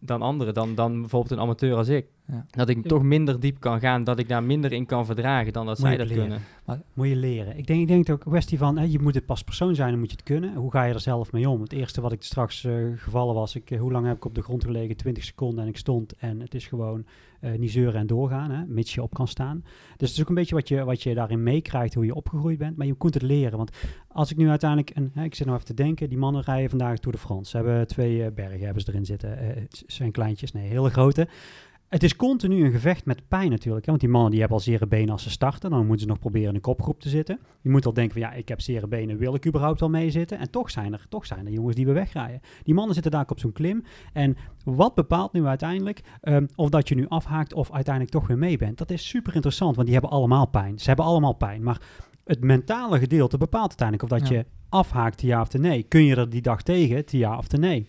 dan anderen. Dan, dan bijvoorbeeld een amateur als ik. Ja. Dat ik toch minder diep kan gaan, dat ik daar minder in kan verdragen dan dat Moet zij dat leren. kunnen. Moet je leren. Ik denk, ik denk het ook een kwestie van, hè, je moet het pas persoon zijn, dan moet je het kunnen. Hoe ga je er zelf mee om? Het eerste wat ik straks eh, gevallen was, ik, eh, hoe lang heb ik op de grond gelegen? 20 seconden en ik stond. En het is gewoon eh, niet zeuren en doorgaan, hè, mits je op kan staan. Dus het is ook een beetje wat je, wat je daarin meekrijgt, hoe je opgegroeid bent. Maar je kunt het leren. Want als ik nu uiteindelijk, een, hè, ik zit nou even te denken, die mannen rijden vandaag Tour de France. Ze hebben twee bergen hebben ze erin zitten. Eh, het zijn kleintjes, nee, hele grote. Het is continu een gevecht met pijn natuurlijk. Hè? Want die mannen die hebben al zere benen als ze starten. Dan moeten ze nog proberen in de kopgroep te zitten. Je moet al denken van ja, ik heb zere benen. Wil ik überhaupt wel meezitten? En toch zijn, er, toch zijn er jongens die weer wegrijden. Die mannen zitten daar op zo'n klim. En wat bepaalt nu uiteindelijk ehm, of dat je nu afhaakt of uiteindelijk toch weer mee bent? Dat is super interessant, want die hebben allemaal pijn. Ze hebben allemaal pijn. Maar het mentale gedeelte bepaalt uiteindelijk of dat Ja. je afhaakt, ja of nee. Kun je er die dag tegen, ja of nee?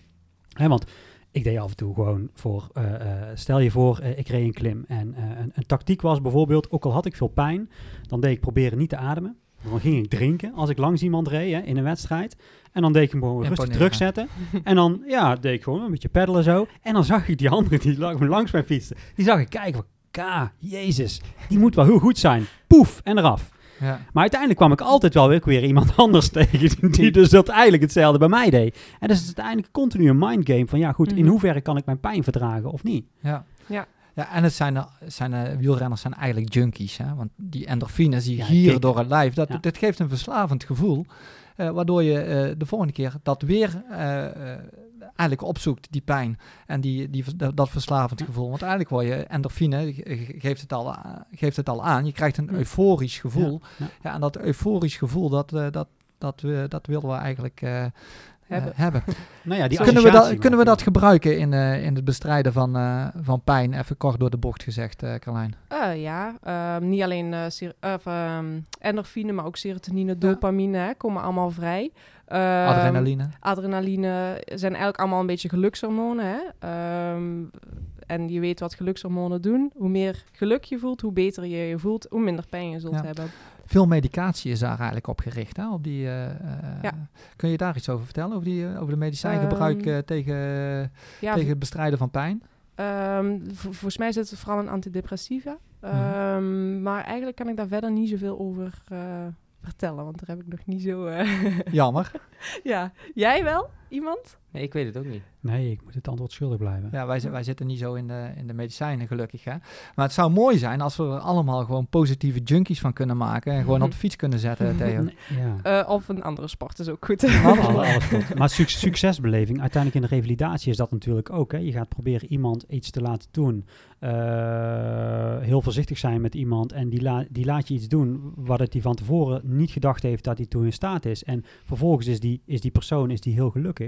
Hè, want ik deed af en toe gewoon voor, eh, eh, stel je voor, eh, ik reed een klim. En een, een tactiek was bijvoorbeeld, ook al had ik veel pijn, dan deed ik proberen niet te ademen. Dan ging ik drinken als ik langs iemand reed hè, in een wedstrijd. En dan deed ik hem gewoon rustig Imponeren. terugzetten. en dan ja, deed ik gewoon een beetje peddelen zo. En dan zag ik die andere die langs mij fietsen. Die zag ik kijken van, ka, jezus, die moet wel heel goed zijn. Poef, en eraf. Ja. Maar uiteindelijk kwam ik altijd wel weer, weer iemand anders tegen die dus dat eigenlijk hetzelfde bij mij deed. En dus het is uiteindelijk continu een mindgame van ja goed, in Mhm. hoeverre kan ik mijn pijn verdragen of niet? Ja. Ja. Ja, en het zijn, eh, zijn eh, wielrenners zijn eigenlijk junkies. Hè? Want die endorfines die Ja, hier door het lijf, dat, Ja. dat geeft een verslavend gevoel. eh, waardoor je eh, de volgende keer dat weer eh, eh, eigenlijk opzoekt, die pijn. En die, die, dat, dat verslavend gevoel. Want eigenlijk word je endorfine, ge- geeft het al, geeft het al aan. Je krijgt een euforisch gevoel. Ja, Ja, ja. en dat euforisch gevoel, dat, eh, dat, dat, we, dat willen we eigenlijk eh, Hebben. eh, hebben. Nou ja, die kunnen, we dat, kunnen we dat gebruiken in, eh, in het bestrijden van, eh, van pijn? Even kort door de bocht gezegd, eh Carlijn. Eh, ja, ehm, niet alleen eh, ehm, endorfine, maar ook serotonine, dopamine hè, komen allemaal vrij. Ehm, Adrenaline. Adrenaline zijn eigenlijk allemaal een beetje gelukshormonen. Hè? Ehm, en je weet wat gelukshormonen doen. Hoe meer geluk je voelt, hoe beter je je voelt, hoe minder pijn je zult Ja. hebben. Veel medicatie is daar eigenlijk op gericht. Hè? Op die, eh, eh, Ja. Kun je daar iets over vertellen? Over, die, over de medicijngebruik eh, tegen, Ja, tegen het bestrijden van pijn? v- volgens mij zit het vooral in antidepressiva. Mhm. Maar eigenlijk kan ik daar verder niet zoveel over eh, vertellen, want daar heb ik nog niet zo... eh, Jammer. ja, jij wel? Iemand? Nee, ik weet het ook niet. Nee, ik moet het antwoord schuldig blijven. Ja, wij, wij zitten niet zo in de, in de medicijnen, gelukkig. Hè? Maar het zou mooi zijn als we er allemaal gewoon positieve junkies van kunnen maken. En gewoon op de fiets kunnen zetten, Theo. Nee, ja. Eh, of een andere sport is ook goed. Alles, alles goed. Maar suc- succesbeleving, uiteindelijk in de revalidatie is dat natuurlijk ook. Hè. Je gaat proberen iemand iets te laten doen. eh, heel voorzichtig zijn met iemand. En die, la- die laat je iets doen wat het die van tevoren niet gedacht heeft dat hij toe in staat is. En vervolgens is die, is die persoon is die heel gelukkig.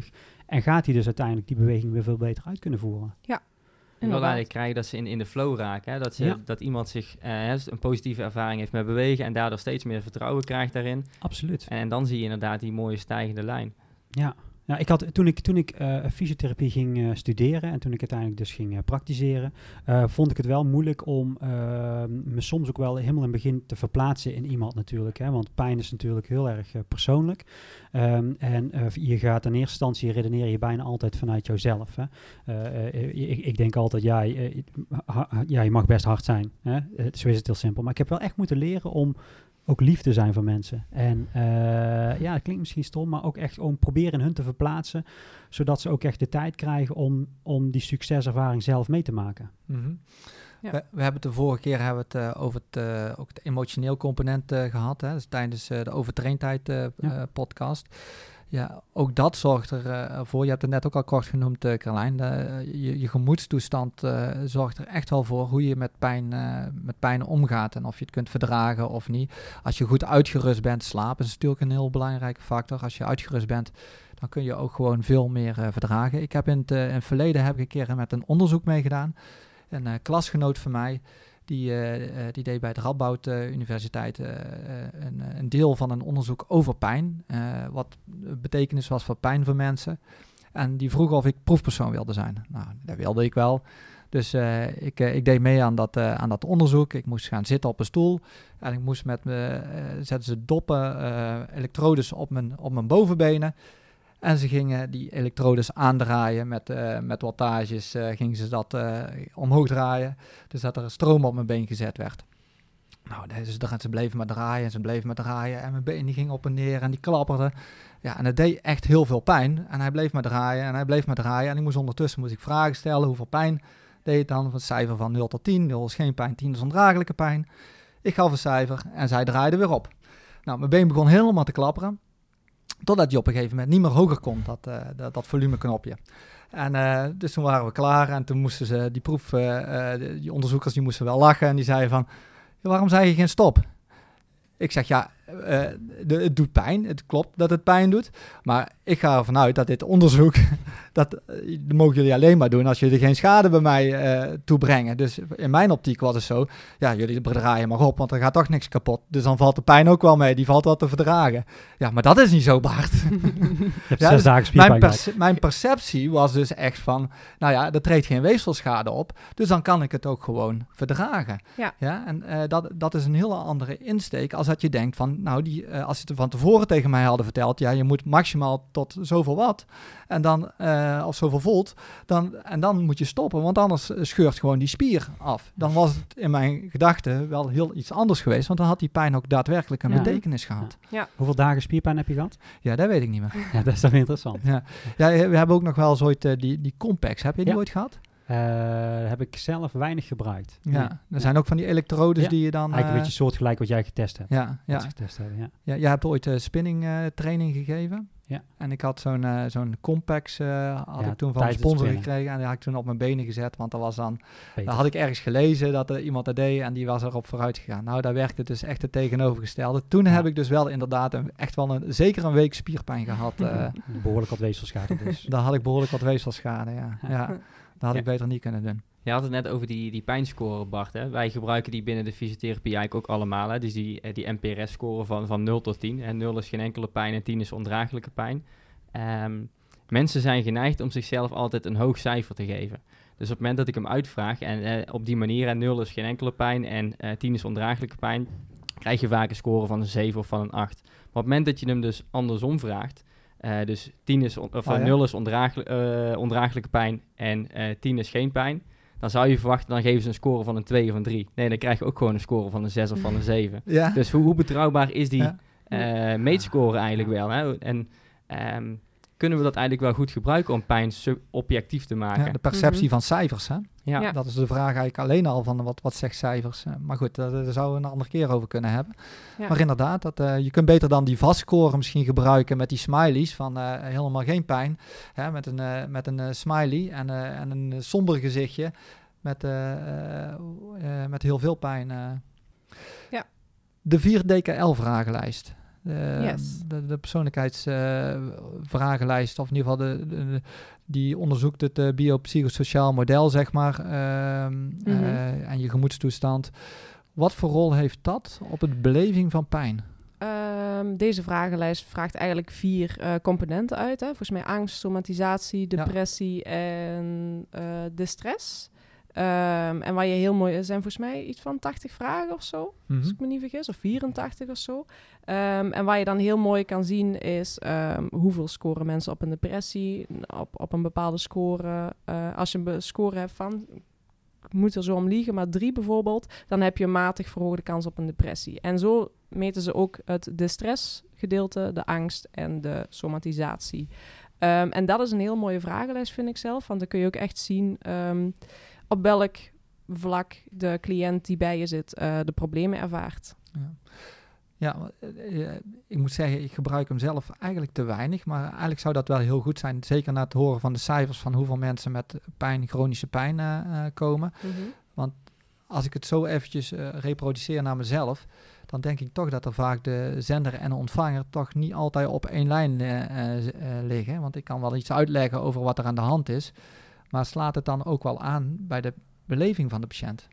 En gaat hij dus uiteindelijk die beweging weer veel beter uit kunnen voeren. Ik wil Inderdaad. eigenlijk krijgen dat ze in, in de flow raken. Hè? Dat, ze, Ja. dat iemand zich eh, hè, een positieve ervaring heeft met bewegen en daardoor steeds meer vertrouwen krijgt daarin. Absoluut. En, en dan zie je inderdaad die mooie stijgende lijn. Ja, ja ik had, toen ik, toen ik eh, fysiotherapie ging eh, studeren en toen ik uiteindelijk dus ging eh, praktiseren, vond ik het wel moeilijk om eh, me soms ook wel helemaal in het begin te verplaatsen in iemand natuurlijk. Hè, want pijn is natuurlijk heel erg persoonlijk. Ehm, en je gaat in eerste instantie redeneer je bijna altijd vanuit jouzelf. Hè. Ik, ik denk altijd, ja, ja, je mag best hard zijn. Hè. Zo is het heel simpel. Maar ik heb wel echt moeten leren om ook lief te zijn voor mensen. En eh, ja, het klinkt misschien stom, maar ook echt om proberen hun te verplaatsen, zodat ze ook echt de tijd krijgen om, om die succeservaring zelf mee te maken. Mhm. Ja. We, we hebben het de vorige keer hebben we het, eh, over het, eh, ook het emotioneel component eh, gehad. Hè? Dus tijdens eh, de overtraindheid Ja. podcast. Ja, ook dat zorgt ervoor. je hebt het net ook al kort genoemd, eh Carlijn. de- je, je gemoedstoestand eh, zorgt er echt wel voor hoe je met pijn, eh, met pijn omgaat. En of je het kunt verdragen of niet. Als je goed uitgerust bent, slapen is natuurlijk een heel belangrijke factor. Als je uitgerust bent, dan kun je ook gewoon veel meer eh, verdragen. Ik heb in het, eh, in het verleden heb ik een keer met een onderzoek meegedaan. Een eh, klasgenoot van mij, die, eh, eh, die deed bij de Radboud eh, Universiteit een, een deel van een onderzoek over pijn. wat betekenis was van pijn voor mensen. En die vroeg of ik proefpersoon wilde zijn. Nou, dat wilde ik wel. Dus ik, ik deed mee aan dat, aan dat onderzoek. Ik moest gaan zitten op een stoel. En ik moest met me, zetten ze doppen, elektrodes op mijn, op mijn bovenbenen. En ze gingen die elektrodes aandraaien met, eh, met wattages. eh, gingen ze dat eh, omhoog draaien. Dus dat er stroom op mijn been gezet werd. Nou, dus dan ze bleven maar draaien en ze bleven maar draaien. En mijn been die ging op en neer en die klapperde. Ja, en het deed echt heel veel pijn. En hij bleef maar draaien en hij bleef maar draaien. En ik moest ondertussen moest ik vragen stellen. Hoeveel pijn deed het dan? Een cijfer van 0 tot 10. 0 is geen pijn, 10 is ondraaglijke pijn. Ik gaf een cijfer en zij draaide weer op. Nou, mijn been begon helemaal te klapperen. Totdat hij op een gegeven moment niet meer hoger kon, dat, eh, dat, dat volumeknopje. En eh, dus toen waren we klaar en toen moesten ze die proef, eh, die- onderzoekers die moesten wel lachen en die zeiden van, "Ja, waarom zei je geen stop? Ik zeg ja, eh, de, het doet pijn, het klopt dat het pijn doet, maar ik ga ervan uit dat dit onderzoek, dat, eh, dat mogen jullie alleen maar doen als jullie geen schade bij mij eh, toebrengen. Dus in mijn optiek was het zo, ja jullie draaien maar op, want er gaat toch niks kapot. Dus dan valt de pijn ook wel mee, die valt wel te verdragen. Ja, maar dat is niet zo, Bart. Je hebt Ja, zes dus Mijn, perce- mijn perceptie was dus echt van, nou ja, er treedt geen weefselschade op, dus dan kan ik het ook gewoon verdragen. Ja. ja en eh, dat, dat is een hele andere insteek als dat je denkt van, nou, die, eh, als ze het van tevoren tegen mij hadden verteld, ja, je moet maximaal tot zoveel watt en dan, eh, of zoveel volt, dan, en dan moet je stoppen, want anders eh, scheurt gewoon die spier af. Dan was het in mijn gedachten wel heel iets anders geweest, want dan had die pijn ook daadwerkelijk een Ja. betekenis gehad. Hoeveel dagen spierpijn heb je gehad? Ja, dat weet ik niet meer. Ja, dat is dan interessant. Ja. ja, we hebben ook nog wel eens ooit eh, die, die Compex. Heb je die Ja. ooit gehad? Eh, heb ik zelf weinig gebruikt. Ja. Er zijn ook van die elektrodes Ja. die je dan... Eigenlijk een eh, beetje soortgelijk wat jij getest hebt. Ja, ja. ze getest hebben, ja. ja, jij hebt ooit eh, spinning training gegeven. Ja. En ik had zo'n zo'n Compex eh, had ik toen van een sponsor gekregen. En die had ik toen op mijn benen gezet. Want dat was dan... Beter. Dat had ik ergens gelezen dat er iemand dat deed en die was erop vooruit gegaan. Nou, daar werkte dus echt het tegenovergestelde. Toen heb ik dus wel inderdaad een, echt wel een, zeker een week spierpijn gehad. eh Behoorlijk wat weefselschade dus. daar had ik behoorlijk wat weefselschade, ja. ja. Dat had ik beter niet kunnen doen. Je had het net over die, die pijnscore, Bart. Hè? Wij gebruiken die binnen de fysiotherapie eigenlijk ook allemaal. Hè? Dus die, eh, die NPRS-score van, van 0 tot 10. En 0 is geen enkele pijn en 10 is ondraaglijke pijn. Ehm, mensen zijn geneigd om zichzelf altijd een hoog cijfer te geven. Dus op het moment dat ik hem uitvraag en eh, op die manier, en 0 is geen enkele pijn en eh 10 is ondraaglijke pijn, krijg je vaak een score van een 7 of van een 8. Maar op het moment dat je hem dus andersom vraagt, eh, dus 10 is of Oh, ja. 0 is ondraaglijk, eh, ondraaglijke pijn en eh 10 is geen pijn, dan zou je verwachten, dan geven ze een score van een 2 of een 3. Nee, dan krijg je ook gewoon een score van een 6 of van een 7. Ja. Dus hoe, hoe betrouwbaar is die eh, meetscore eigenlijk wel? Hè? En ehm, kunnen we dat eigenlijk wel goed gebruiken om pijn objectief te maken. Ja, de perceptie Mhm. van cijfers, hè? Ja, Ja. Dat is de vraag eigenlijk alleen al van wat, wat zegt cijfers. Eh, maar goed, daar, daar zouden we een andere keer over kunnen hebben. Ja. Maar inderdaad, dat, eh, je kunt beter dan die vastscore misschien gebruiken met die smileys van eh, helemaal geen pijn. Hè, met een, eh, met een smiley en, eh, en een somber gezichtje met, eh, eh, eh, met heel veel pijn. eh. Ja. De 4 DKL-vragenlijst. De, Yes. de, de persoonlijkheidsvragenlijst, of in ieder geval de, die onderzoekt het eh, biopsychosociaal model, zeg maar, ehm, Mhm. eh, en je gemoedstoestand. Wat voor rol heeft dat op het beleving van pijn? Ehm, deze vragenlijst vraagt eigenlijk vier eh, componenten uit. Hè? Volgens mij angst, somatisatie, depressie en eh distress. Ehm, en waar je heel mooi er zijn volgens mij iets van 80 vragen of zo, Mhm. als ik me niet vergis, of 84 of zo. Ehm, en waar je dan heel mooi kan zien is ehm, hoeveel scoren mensen op een depressie, op, op een bepaalde score. Eh, als je een score hebt van, ik moet er zo om liegen, maar drie bijvoorbeeld, dan heb je een matig verhoogde kans op een depressie. En zo meten ze ook het distressgedeelte, de angst en de somatisatie. En dat is een heel mooie vragenlijst, vind ik zelf. Want dan kun je ook echt zien op welk vlak de cliënt die bij je zit eh, de problemen ervaart. Ja, ja eh, eh, ik moet zeggen, ik gebruik hem zelf eigenlijk te weinig. Maar eigenlijk zou dat wel heel goed zijn. Zeker na het horen van de cijfers van hoeveel mensen met pijn, chronische pijn eh, eh, komen. Als ik het zo eventjes eh, reproduceer naar mezelf, dan denk ik toch dat er vaak de zender en de ontvanger toch niet altijd op één lijn liggen. Want ik kan wel iets uitleggen over wat er aan de hand is. Maar slaat het dan ook wel aan bij de beleving van de patiënt?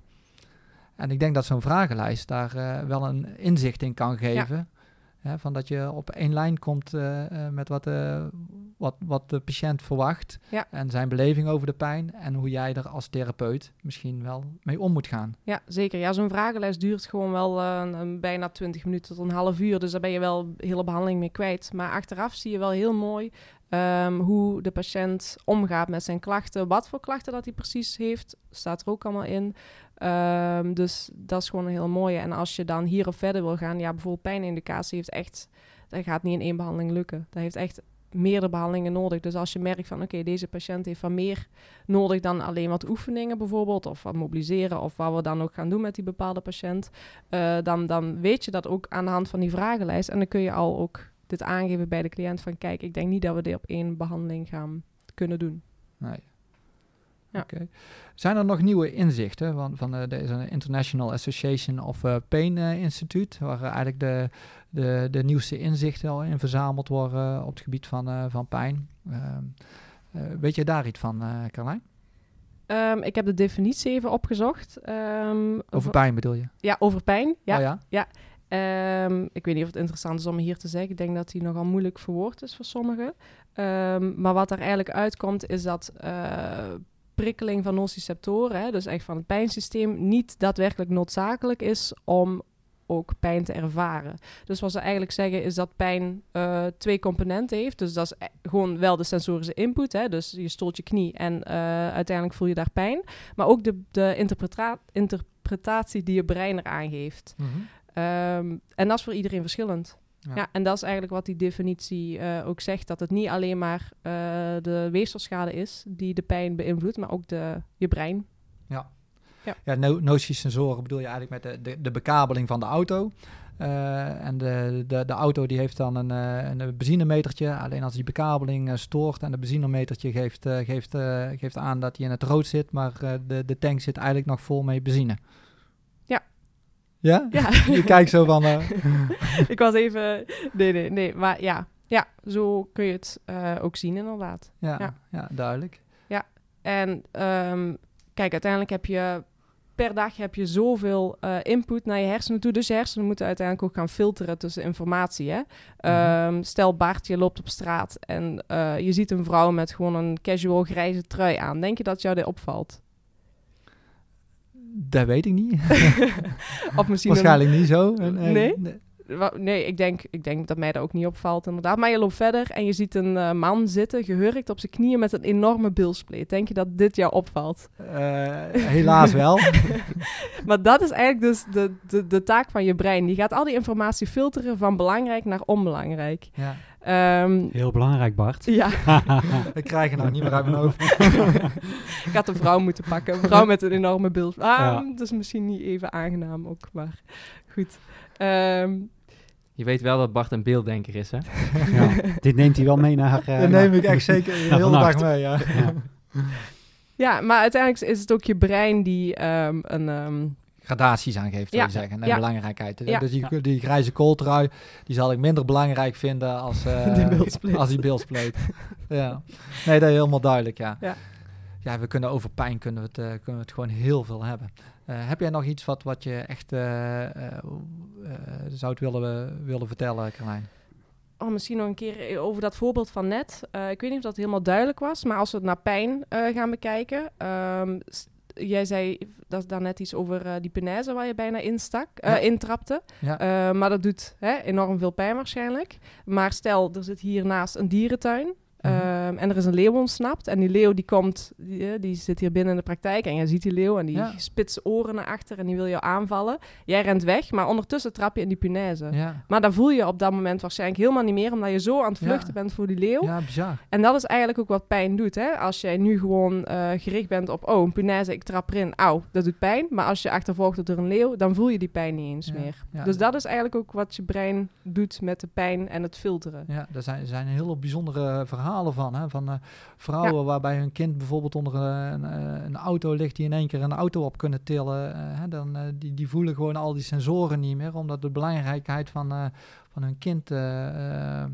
En ik denk dat zo'n vragenlijst daar eh, wel een inzicht in kan geven. Hè, van dat je op één lijn komt eh, eh, met wat, wat, wat de patiënt verwacht. Ja. En zijn beleving over de pijn. En hoe jij er als therapeut misschien wel mee om moet gaan. Ja, zeker. Ja, zo'n vragenlijst duurt gewoon wel een, een bijna 20 minuten tot een half uur. Dus daar ben je wel hele behandeling mee kwijt. Maar achteraf zie je wel heel mooi ehm, hoe de patiënt omgaat met zijn klachten. Wat voor klachten dat hij precies heeft, staat er ook allemaal in. Ehm, dus dat is gewoon een heel mooie. En als je dan hierop verder wil gaan, ja, bijvoorbeeld pijnindicatie heeft echt, dat gaat niet in één behandeling lukken. Dat heeft echt meerdere behandelingen nodig. Dus als je merkt van, oké, deze patiënt heeft van meer nodig dan alleen wat oefeningen bijvoorbeeld, of wat mobiliseren, of wat we dan ook gaan doen met die bepaalde patiënt, eh, dan, dan weet je dat ook aan de hand van die vragenlijst. En dan kun je al ook dit aangeven bij de cliënt van, kijk, ik denk niet dat we dit op één behandeling gaan kunnen doen. Nee. Ja. Oké. Zijn er nog nieuwe inzichten van, van eh, deze International Association of eh, Pain eh, Institute, waar eigenlijk de, de, de nieuwste inzichten al in verzameld worden op het gebied van, van pijn? Ehm, eh, weet je daar iets van, Carlijn? Ehm, ik heb de definitie even opgezocht. Ehm, Over pijn bedoel je? Ja, over pijn. Ja. Oh ja? Ehm, ik weet niet of het interessant is om hier te zeggen. Ik denk dat die nogal moeilijk verwoord is voor sommigen. Ehm, maar wat er eigenlijk uitkomt is dat eh, prikkeling van nociceptoren, dus echt van het pijnsysteem, niet daadwerkelijk noodzakelijk is om ook pijn te ervaren. Dus wat ze eigenlijk zeggen is dat pijn eh, twee componenten heeft. Dus dat is e- gewoon wel de sensorische input. Hè? Dus je stoot je knie en eh, uiteindelijk voel je daar pijn. Maar ook de, de interpreta- interpretatie die je brein eraan geeft. Mhm. Ehm, en dat is voor iedereen verschillend. Ja. Ja. en dat is eigenlijk wat die definitie eh, ook zegt. Dat het niet alleen maar eh, de weefselschade is die de pijn beïnvloedt, maar ook de, je brein. Ja, no nociesensoren bedoel je eigenlijk met de, de, de bekabeling van de auto. Eh, en de, de, de auto die heeft dan een, een benzinemetertje. Alleen als die bekabeling stoort en de benzinemetertje geeft, geeft, geeft aan dat hij in het rood zit, maar de, de tank zit eigenlijk nog vol met benzine. Ja. Ja? Ja, Je kijkt zo van... eh, ik was even... Nee, nee, nee. Maar ja, ja zo kun je het eh, ook zien inderdaad. ja, ja. Ja. duidelijk. En ehm, kijk, uiteindelijk heb je per dag heb je zoveel eh, input naar je hersenen toe. Dus je hersenen moeten uiteindelijk ook gaan filteren tussen informatie. Hè? Ehm, stel Bart, je loopt op straat en je ziet een vrouw met gewoon een casual grijze trui aan. Denk je dat jou dit opvalt? Dat weet ik niet. of misschien een- Waarschijnlijk niet zo. En, Nee? Nee, ik denk, ik denk dat mij dat ook niet opvalt inderdaad. Maar je loopt verder en je ziet een eh, man zitten, gehurkt op zijn knieën met een enorme bilspleet. Denk je dat dit jou opvalt? Eh, helaas wel. Maar dat is eigenlijk dus de, de, de taak van je brein. Die gaat al die informatie filteren van belangrijk naar onbelangrijk. ja. Ehm, Heel belangrijk, Bart. ja, Ik krijg het nou niet meer uit mijn hoofd. ik had een vrouw moeten pakken. Een vrouw met een enorme beeld. Ah, Ja. dat is misschien niet even aangenaam ook, maar goed. Ehm, Je weet wel dat Bart een beelddenker is, hè? Ja, dit neemt hij wel mee naar... eh, Dat neem ik echt zeker de hele dag mee, ja. Ja. ja, maar uiteindelijk is het ook je brein die ehm, een... gradaties aangeeft, wil Ja, je zeggen. En ja. belangrijkheid. Ja. Dus die, die grijze kooltrui, die zal ik minder belangrijk vinden als, eh, bilspleet. als die bilspleet. ja. Nee, dat is helemaal duidelijk, ja. Ja. Ja, we kunnen over pijn kunnen we het, eh, kunnen we het gewoon heel veel hebben. Eh, heb jij nog iets wat, wat je echt eh, eh, eh, zou het willen, willen vertellen, Carlijn? Oh, misschien nog een keer over dat voorbeeld van net. Eh, ik weet niet of dat helemaal duidelijk was, maar als we het naar pijn eh, gaan bekijken. ehm, jij zei dat daar net iets over eh, die penaise waar je bijna instak, eh Ja. intrapte. Ja. Eh, maar dat doet hè, enorm veel pijn waarschijnlijk. Maar stel, er zit hiernaast een dierentuin. Mhm. ehm, en er is een leeuw ontsnapt. En die leeuw die komt, die, eh, die zit hier binnen in de praktijk. En jij ziet die leeuw en die Ja. oren naar achter en die wil jou aanvallen. Jij rent weg, maar ondertussen trap je in die punaise. Ja. Maar dan voel je op dat moment waarschijnlijk helemaal niet meer, omdat je zo aan het Ja. vluchten bent voor die leeuw. ja, bizar. En dat is eigenlijk ook wat pijn doet. Hè? Als jij nu gewoon eh, gericht bent op, oh, een punaise, ik trap erin, auw, dat doet pijn. Maar als je achtervolgd wordt door een leeuw, dan voel je die pijn niet eens meer. Dus dat is eigenlijk ook wat je brein doet met de pijn en het filteren. Ja, er zijn, er zijn hele bijzondere verhalen van. Hè? Van eh, vrouwen waarbij hun kind bijvoorbeeld onder een, een, een auto ligt die in één keer een auto op kunnen tillen. eh, hè? Dan, eh, die, die voelen gewoon al die sensoren niet meer, omdat de belangrijkheid van, eh, van hun kind eh, eh, eh,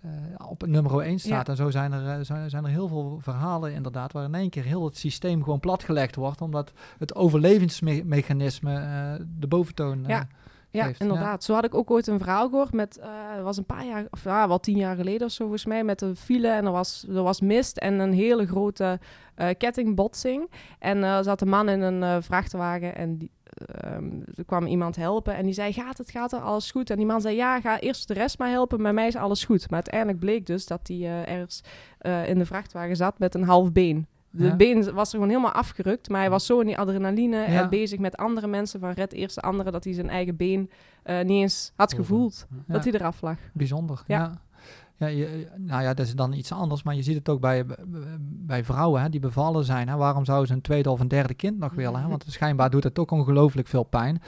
eh, op nummer 1 staat. Ja. En zo zijn er, eh, zijn, zijn er heel veel verhalen inderdaad, waar in één keer heel het systeem gewoon platgelegd wordt, omdat het overlevingsmechanisme eh, de boventoon eh, Ja. Ja, inderdaad. Zo had ik ook ooit een verhaal gehoord met, eh het was een paar jaar, of ja, wel tien jaar geleden of zo volgens mij, met een file en er was, er was mist en een hele grote eh, kettingbotsing. En eh, er zat een man in een vrachtwagen en die, ehm, er kwam iemand helpen en die zei, gaat het, gaat er, alles goed? En die man zei, ja, ga eerst de rest maar helpen, bij mij is alles goed. Maar uiteindelijk bleek dus dat hij ergens in de vrachtwagen zat met een half been. De Ja. been was er gewoon helemaal afgerukt, maar hij was zo in die adrenaline Ja. en bezig met andere mensen van red eerst de andere, dat hij zijn eigen been eh, niet eens had gevoeld Ja. dat hij eraf lag. Bijzonder, Ja. ja. ja. je, nou ja, dat is dan iets anders, maar je ziet het ook bij, bij vrouwen hè, die bevallen zijn. Hè. Waarom zouden ze een tweede of een derde kind nog willen? Hè? Want schijnbaar doet het ook ongelooflijk veel pijn.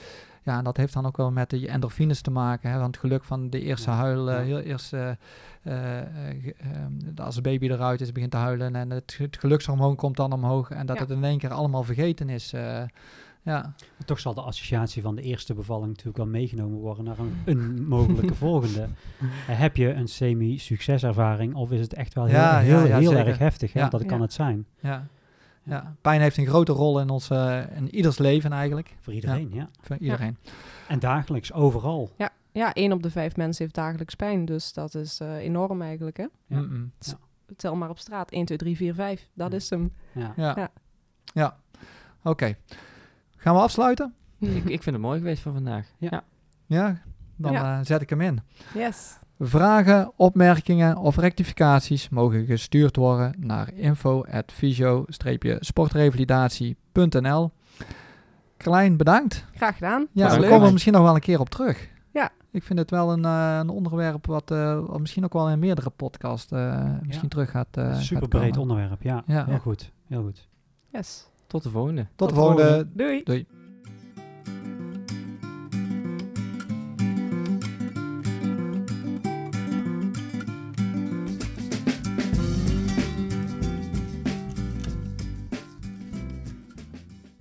Ja, en dat heeft dan ook wel met die endorfines te maken. Hè? Want het geluk van de eerste huil, eh, ja. heel eerst, eh, eh, eh, ehm, als de baby eruit is, begint te huilen en het, het gelukshormoon komt dan omhoog. En dat Ja. het in één keer allemaal vergeten is. eh, ja. Maar Toch zal de associatie van de eerste bevalling natuurlijk wel meegenomen worden naar een, een mogelijke volgende. Heb je een semi-succeservaring of is het echt wel heel, Ja, heel, ja, ja, heel erg heftig? Hè? Ja. Dat kan Ja. het zijn. Ja. Ja. Pijn heeft een grote rol in, ons, in ieders leven eigenlijk. Voor iedereen, ja. Voor iedereen. En dagelijks, overal. Ja, ja, één op de vijf mensen heeft dagelijks pijn, dus dat is eh, enorm eigenlijk. Hè? Ja. Tel maar op straat, 1, 2, 3, 4, 5, dat is hem. Ja. Ja. Ja. Ja. Oké. Gaan we afsluiten? ik, ik vind het mooi geweest voor vandaag. Ja. Ja. Dan Ja. eh, zet ik hem in. Yes. Vragen, opmerkingen of rectificaties mogen gestuurd worden naar info.fysio-sportrevalidatie.nl Klein bedankt. Graag gedaan. Ja, we leuk. komen er misschien nog wel een keer op terug. Ja. Ik vind het wel een, eh, een onderwerp wat, eh, wat misschien ook wel in meerdere podcasts eh, misschien terug gaat, eh gaat Super breed onderwerp, ja. Ja. Heel goed, heel goed. Yes. Tot de volgende. Tot de Tot de volgende. Doei. Doei.